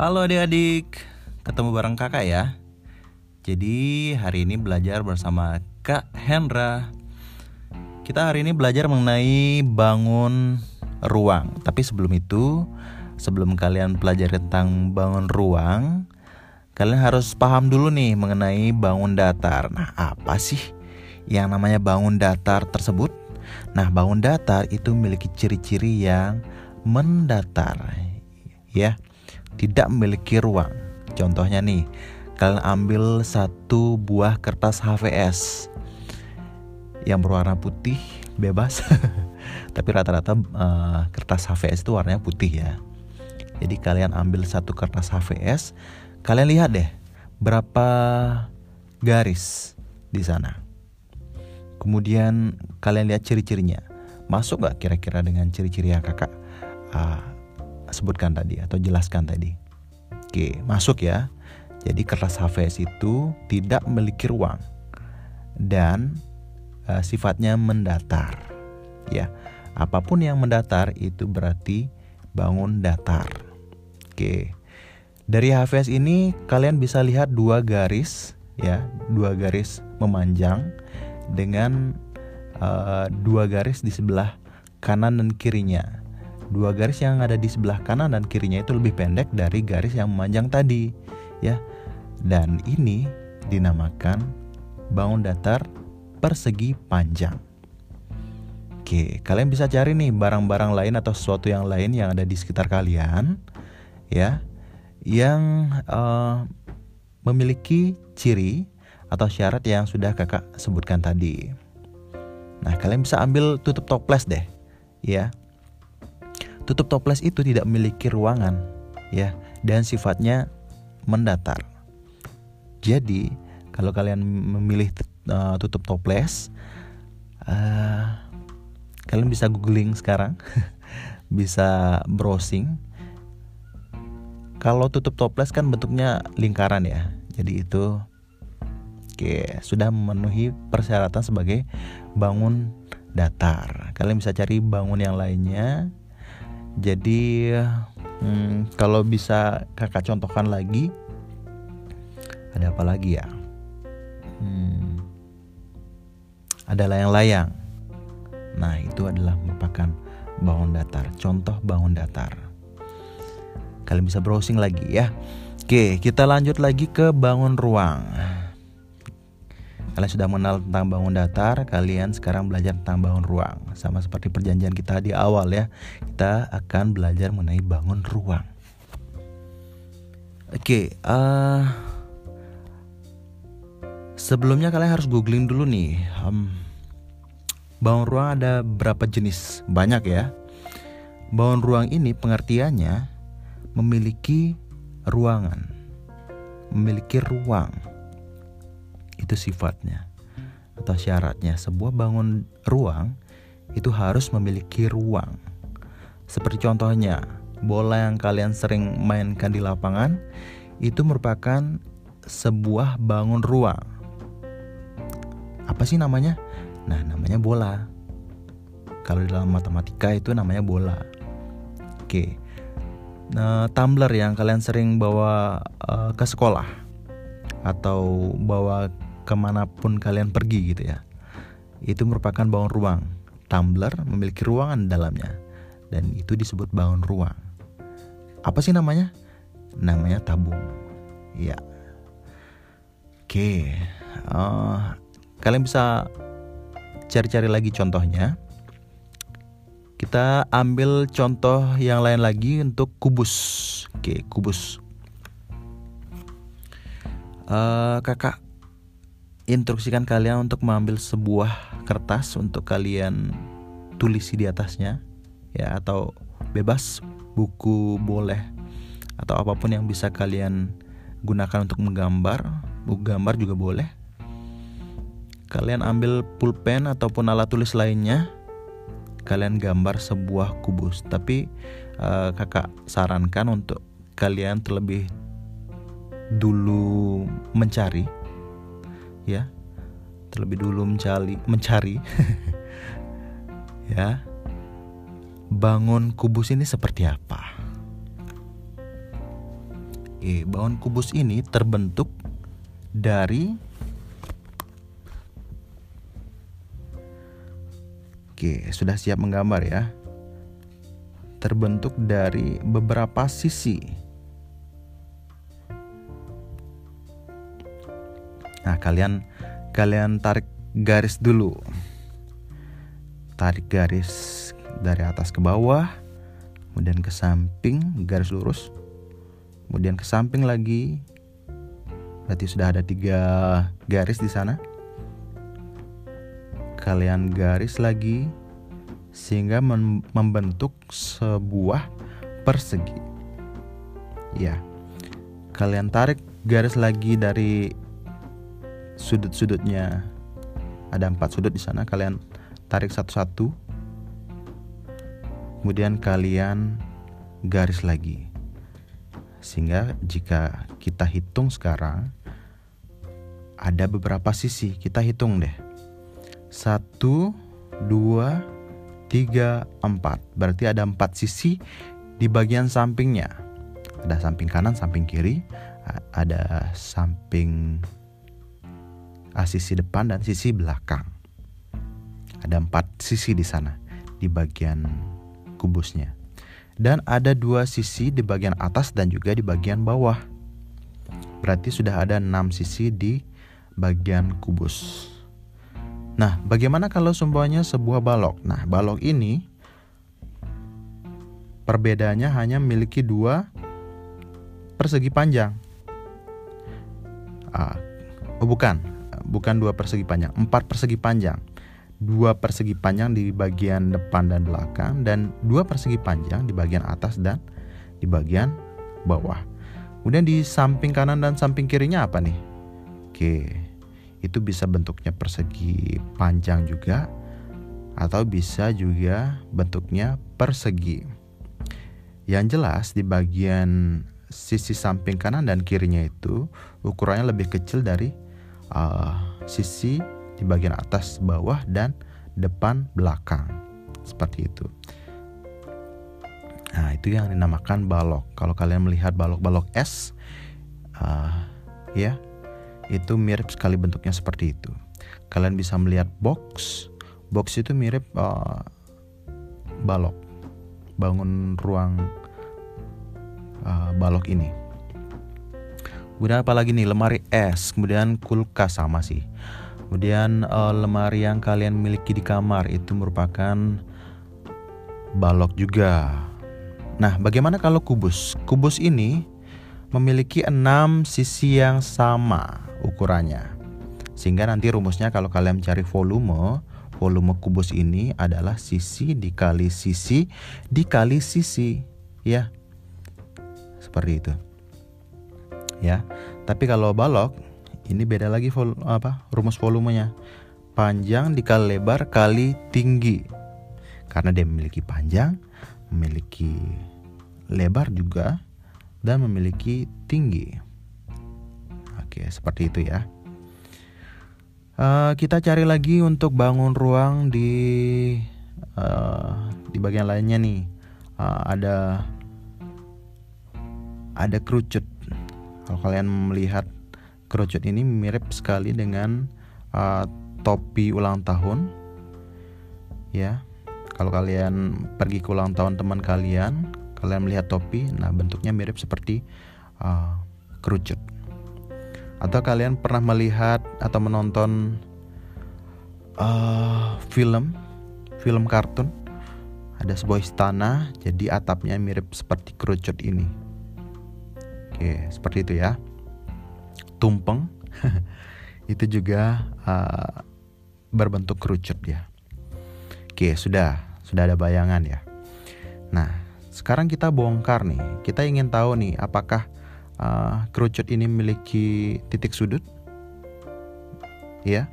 Halo adik-adik, ketemu bareng kakak ya. Jadi hari ini belajar bersama Kak Hendra. Kita hari ini belajar mengenai bangun ruang. Tapi sebelum itu, sebelum kalian pelajari tentang bangun ruang, kalian harus paham dulu nih mengenai bangun datar. Nah, apa sih yang namanya bangun datar tersebut? Nah, bangun datar itu memiliki ciri-ciri yang mendatar. Ya tidak memiliki ruang. Contohnya nih, kalian ambil satu buah kertas HVS yang berwarna putih bebas. Tapi rata-rata uh, kertas HVS itu warnanya putih ya. Jadi kalian ambil satu kertas HVS, kalian lihat deh berapa garis di sana. Kemudian kalian lihat ciri-cirinya. Masuk gak kira-kira dengan ciri-ciri yang kakak uh, sebutkan tadi atau jelaskan tadi. Oke, masuk ya. Jadi kertas HVS itu tidak memiliki ruang dan uh, sifatnya mendatar. Ya, apa pun yang mendatar itu berarti bangun datar. Oke. Dari HVS ini kalian bisa lihat dua garis ya, dua garis memanjang dengan uh, dua garis di sebelah kanan dan kirinya dua garis yang ada di sebelah kanan dan kirinya itu lebih pendek dari garis yang memanjang tadi ya dan ini dinamakan bangun datar persegi panjang Oke, kalian bisa cari nih barang-barang lain atau sesuatu yang lain yang ada di sekitar kalian, ya, yang uh, memiliki ciri atau syarat yang sudah kakak sebutkan tadi. Nah, kalian bisa ambil tutup toples deh, ya. Tutup toples itu tidak memiliki ruangan, ya, dan sifatnya mendatar. Jadi, kalau kalian memilih uh, tutup toples, uh, kalian bisa googling sekarang, bisa browsing. Kalau tutup toples kan bentuknya lingkaran ya, jadi itu oke sudah memenuhi persyaratan sebagai bangun datar. Kalian bisa cari bangun yang lainnya jadi hmm, kalau bisa kakak contohkan lagi, ada apa lagi ya? Hmm, ada layang-layang. Nah itu adalah merupakan bangun datar. Contoh bangun datar. Kalian bisa browsing lagi ya. Oke, kita lanjut lagi ke bangun ruang. Kalian sudah mengenal tentang bangun datar, kalian sekarang belajar tentang bangun ruang. Sama seperti perjanjian kita di awal ya, kita akan belajar mengenai bangun ruang. Oke, uh, sebelumnya kalian harus googling dulu nih. Um, bangun ruang ada berapa jenis? Banyak ya. Bangun ruang ini pengertiannya memiliki ruangan, memiliki ruang itu sifatnya atau syaratnya sebuah bangun ruang itu harus memiliki ruang. Seperti contohnya, bola yang kalian sering mainkan di lapangan itu merupakan sebuah bangun ruang. Apa sih namanya? Nah, namanya bola. Kalau dalam matematika itu namanya bola. Oke. Nah, tumbler yang kalian sering bawa uh, ke sekolah atau bawa ke mana pun kalian pergi gitu ya. Itu merupakan bangun ruang. Tumbler memiliki ruangan dalamnya dan itu disebut bangun ruang. Apa sih namanya? Namanya tabung. Ya oke uh, kalian bisa cari-cari lagi contohnya. Kita ambil contoh yang lain lagi untuk kubus. Oke kubus. Uh, kakak instruksikan kalian untuk mengambil sebuah kertas untuk kalian tulis di atasnya ya atau bebas buku boleh atau apa pun yang bisa kalian gunakan untuk menggambar buku gambar juga boleh. Kalian ambil pulpen ataupun alat tulis lainnya kalian gambar sebuah kubus. Tapi uh, kakak sarankan untuk kalian terlebih dulu mencari ya terlebih dulu mencari mencari ya bangun kubus ini seperti apa Oke, bangun kubus ini terbentuk dari Oke, sudah siap menggambar ya. Terbentuk dari beberapa sisi. Nah, kalian kalian tarik garis dulu. Tarik garis dari atas ke bawah, kemudian ke samping, garis lurus. Kemudian ke samping lagi. Berarti sudah ada tiga garis di sana kalian garis lagi sehingga membentuk sebuah persegi. Ya. Kalian tarik garis lagi dari sudut-sudutnya. Ada empat sudut di sana. Kalian tarik satu-satu. Kemudian kalian garis lagi. Sehingga jika kita hitung sekarang ada beberapa sisi. Kita hitung deh satu, dua, tiga, empat. Berarti ada empat sisi di bagian sampingnya. Ada samping kanan, samping kiri, ada samping sisi depan dan sisi belakang. Ada empat sisi di sana di bagian kubusnya. Dan ada dua sisi di bagian atas dan juga di bagian bawah. Berarti sudah ada enam sisi di bagian kubus. Nah, bagaimana kalau semuanya sebuah balok? Nah, balok ini perbedaannya hanya memiliki dua persegi panjang. Ah, oh bukan, bukan dua persegi panjang, empat persegi panjang. Dua persegi panjang di bagian depan dan belakang dan dua persegi panjang di bagian atas dan di bagian bawah. Kemudian di samping kanan dan samping kirinya apa nih? Oke, itu bisa bentuknya persegi panjang juga atau bisa juga bentuknya persegi. Yang jelas di bagian sisi samping kanan dan kirinya itu ukurannya lebih kecil dari uh, sisi di bagian atas, bawah dan depan belakang. Seperti itu. Nah, itu yang dinamakan balok. Kalau kalian melihat balok-balok es uh, ya, itu mirip sekali bentuknya seperti itu. Kalian bisa melihat box, box itu mirip uh, balok, bangun ruang uh, balok ini. Kemudian apa lagi nih lemari es, kemudian kulkas sama sih. Kemudian uh, lemari yang kalian miliki di kamar itu merupakan balok juga. Nah, bagaimana kalau kubus? Kubus ini memiliki enam sisi yang sama ukurannya. Sehingga nanti rumusnya kalau kalian mencari volume, volume kubus ini adalah sisi dikali sisi dikali sisi, ya. Seperti itu. Ya. Tapi kalau balok ini beda lagi vol apa? rumus volumenya. Panjang dikali lebar kali tinggi. Karena dia memiliki panjang, memiliki lebar juga dan memiliki tinggi. Oke, seperti itu ya. Uh, kita cari lagi untuk bangun ruang di uh, di bagian lainnya nih. Uh, ada ada kerucut. Kalau kalian melihat kerucut ini mirip sekali dengan uh, topi ulang tahun. Ya. Kalau kalian pergi ke ulang tahun teman kalian, kalian melihat topi, nah bentuknya mirip seperti uh, kerucut. Atau kalian pernah melihat atau menonton uh, film, film kartun? Ada sebuah istana, jadi atapnya mirip seperti kerucut ini. Oke, seperti itu ya. Tumpeng, itu juga uh, berbentuk kerucut ya. Oke, sudah, sudah ada bayangan ya. Nah, sekarang kita bongkar nih. Kita ingin tahu nih, apakah uh, kerucut ini memiliki titik sudut ya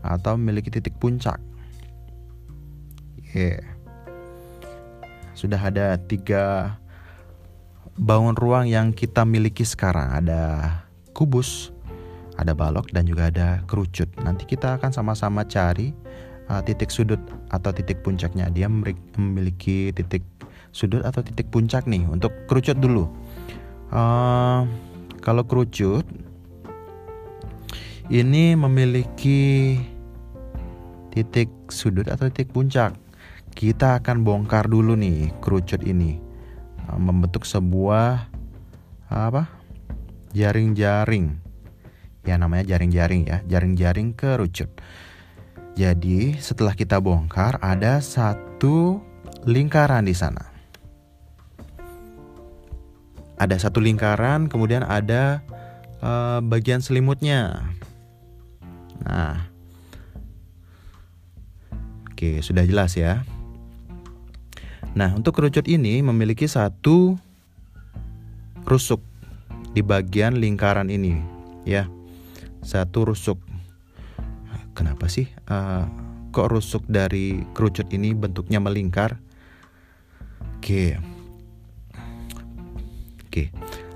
atau memiliki titik puncak yeah. sudah ada tiga bangun ruang yang kita miliki sekarang. Ada kubus ada balok dan juga ada kerucut. Nanti kita akan sama-sama cari uh, titik sudut atau titik puncaknya. Dia memiliki titik sudut atau titik puncak nih untuk kerucut dulu. Uh, kalau kerucut ini memiliki titik sudut atau titik puncak. Kita akan bongkar dulu nih kerucut ini, membentuk sebuah apa? Jaring-jaring. Ya namanya jaring-jaring ya, jaring-jaring kerucut. Jadi setelah kita bongkar ada satu lingkaran di sana. Ada satu lingkaran, kemudian ada uh, bagian selimutnya. Nah, oke sudah jelas ya. Nah, untuk kerucut ini memiliki satu rusuk di bagian lingkaran ini, ya, satu rusuk. Kenapa sih uh, kok rusuk dari kerucut ini bentuknya melingkar? Oke, Oke,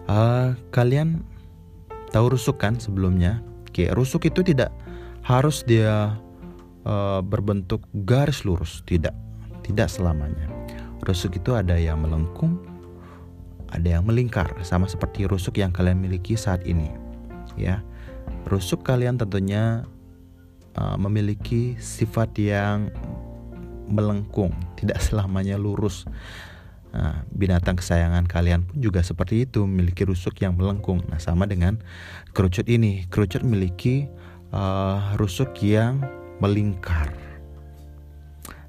uh, kalian tahu rusuk kan sebelumnya? Oke, rusuk itu tidak harus dia uh, berbentuk garis lurus, tidak, tidak selamanya. Rusuk itu ada yang melengkung, ada yang melingkar, sama seperti rusuk yang kalian miliki saat ini. Ya, rusuk kalian tentunya uh, memiliki sifat yang melengkung, tidak selamanya lurus. Nah, binatang kesayangan kalian pun juga seperti itu, memiliki rusuk yang melengkung. Nah, sama dengan kerucut ini. Kerucut memiliki uh, rusuk yang melingkar.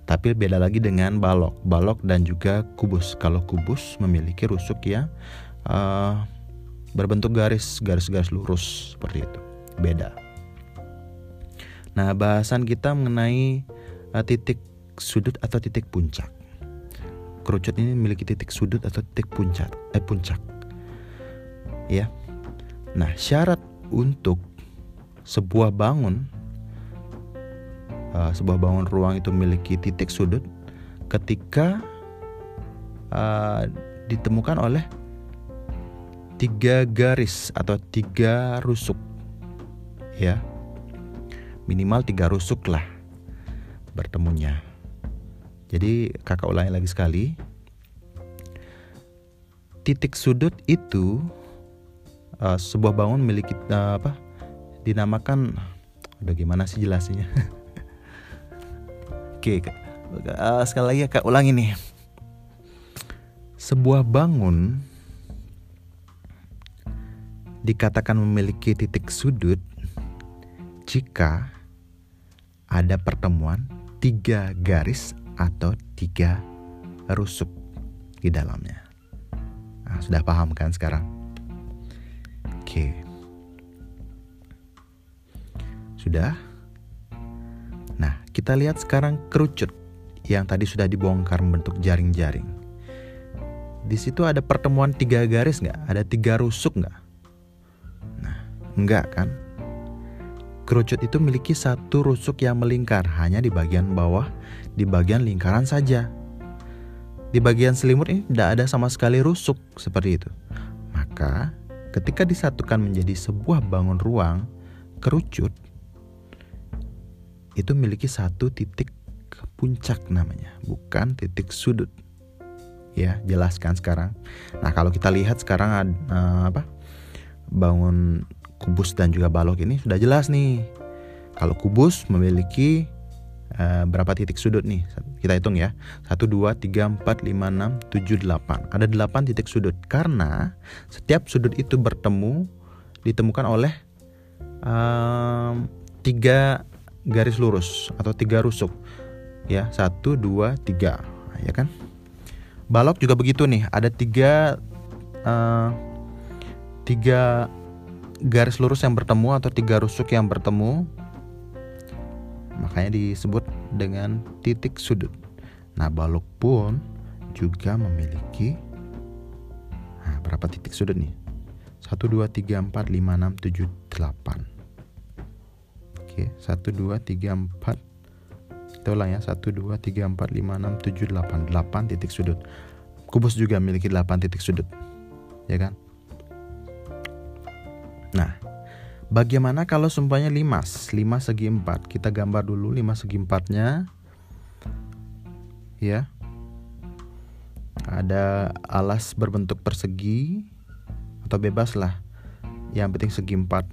Tapi beda lagi dengan balok. Balok dan juga kubus. Kalau kubus memiliki rusuk yang uh, berbentuk garis, garis-garis lurus seperti itu. Beda. Nah, bahasan kita mengenai uh, titik sudut atau titik puncak kerucut ini memiliki titik sudut atau titik puncak eh puncak ya nah syarat untuk sebuah bangun uh, sebuah bangun ruang itu memiliki titik sudut ketika uh, ditemukan oleh tiga garis atau tiga rusuk ya minimal tiga rusuk lah bertemunya jadi kakak ulangi lagi sekali. Titik sudut itu uh, sebuah bangun milik uh, apa? Dinamakan udah gimana sih jelasinnya? Oke, uh, sekali lagi kak ulangi nih. Sebuah bangun dikatakan memiliki titik sudut jika ada pertemuan tiga garis atau tiga rusuk di dalamnya. Nah, sudah paham kan sekarang? Oke. Sudah? Kita lihat sekarang kerucut yang tadi sudah dibongkar membentuk jaring-jaring. Di situ ada pertemuan tiga garis nggak? Ada tiga rusuk nggak? Nah, enggak kan? Kerucut itu memiliki satu rusuk yang melingkar hanya di bagian bawah, di bagian lingkaran saja. Di bagian selimut ini tidak ada sama sekali rusuk seperti itu. Maka ketika disatukan menjadi sebuah bangun ruang, kerucut itu memiliki satu titik puncak namanya, bukan titik sudut. Ya, jelaskan sekarang. Nah, kalau kita lihat sekarang uh, apa? Bangun kubus dan juga balok ini sudah jelas nih. Kalau kubus memiliki uh, berapa titik sudut nih? Kita hitung ya. 1 2 3 4 5 6 7 8. Ada 8 titik sudut karena setiap sudut itu bertemu ditemukan oleh um, tiga garis lurus atau tiga rusuk. Ya, 1 2 3. Ya kan? Balok juga begitu nih. Ada tiga uh, tiga garis lurus yang bertemu atau tiga rusuk yang bertemu makanya disebut dengan titik sudut. Nah, balok pun juga memiliki nah, berapa titik sudut nih? 1 2 3 4 5 6 7 8. Oke, 1 2 3 4 kita ulang ya 1 2 3 4 5 6 7 8 8 titik sudut. Kubus juga memiliki 8 titik sudut. Ya kan? Nah, bagaimana kalau sumpahnya 5? 5 segi 4. Kita gambar dulu 5 segi 4-nya. Ya. Ada alas berbentuk persegi atau bebas lah yang penting segi empat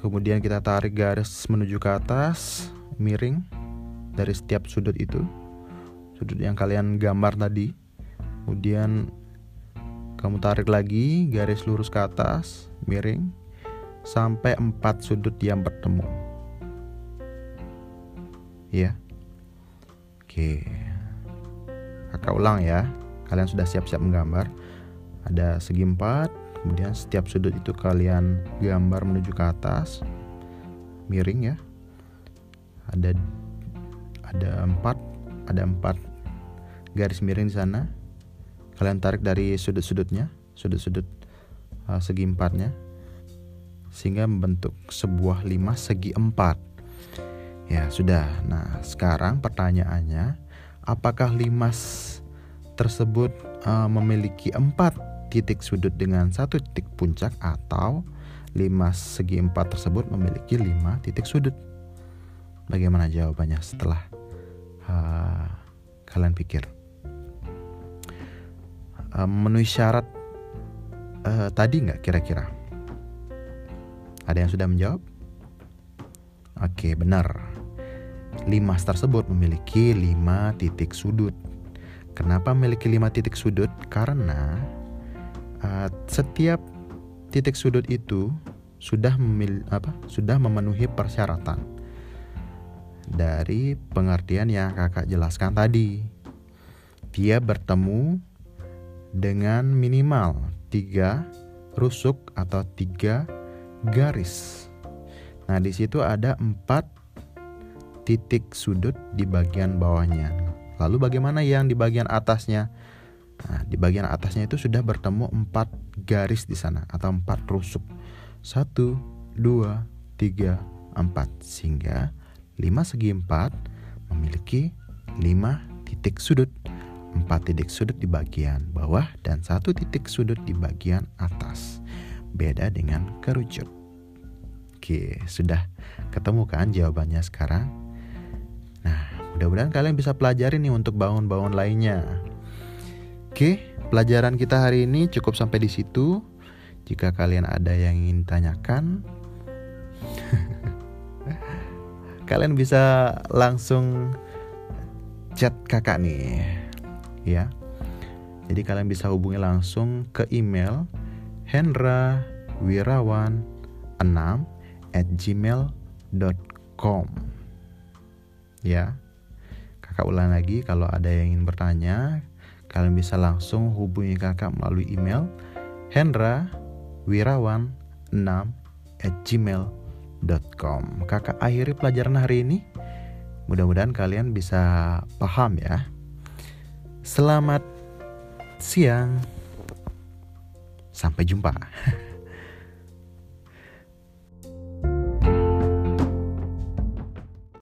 kemudian kita tarik garis menuju ke atas miring dari setiap sudut itu. Sudut yang kalian gambar tadi. Kemudian kamu tarik lagi garis lurus ke atas miring sampai empat sudut yang bertemu. Ya oke. Kakak ulang ya. Kalian sudah siap-siap menggambar. Ada segi empat kemudian setiap sudut itu kalian gambar menuju ke atas. Miring ya. Ada ada empat ada empat garis miring di sana. Kalian tarik dari sudut-sudutnya sudut-sudut uh, segi empatnya sehingga membentuk sebuah lima segi empat. Ya sudah. Nah sekarang pertanyaannya apakah limas tersebut uh, memiliki empat titik sudut dengan satu titik puncak atau limas segi empat tersebut memiliki lima titik sudut bagaimana jawabannya setelah uh, kalian pikir uh, memenuhi syarat uh, tadi nggak kira-kira? Ada yang sudah menjawab? Oke, benar. Limas tersebut memiliki lima titik sudut. Kenapa memiliki lima titik sudut? Karena uh, setiap titik sudut itu sudah memil apa? Sudah memenuhi persyaratan dari pengertian yang kakak jelaskan tadi. Dia bertemu dengan minimal tiga rusuk atau tiga garis. Nah, di situ ada empat titik sudut di bagian bawahnya. Lalu bagaimana yang di bagian atasnya? Nah, di bagian atasnya itu sudah bertemu empat garis di sana atau empat rusuk. Satu, dua, tiga, empat. Sehingga lima segi empat memiliki lima titik sudut empat titik sudut di bagian bawah dan satu titik sudut di bagian atas. Beda dengan kerucut. Oke, sudah ketemu kan jawabannya sekarang? Nah, mudah-mudahan kalian bisa pelajari nih untuk bangun-bangun lainnya. Oke, pelajaran kita hari ini cukup sampai di situ. Jika kalian ada yang ingin tanyakan, kalian bisa langsung chat kakak nih ya. Jadi kalian bisa hubungi langsung ke email hendra wirawan 6 at gmail.com ya kakak ulang lagi kalau ada yang ingin bertanya kalian bisa langsung hubungi kakak melalui email hendra wirawan 6 at gmail.com kakak akhiri pelajaran hari ini mudah-mudahan kalian bisa paham ya Selamat siang. Sampai jumpa.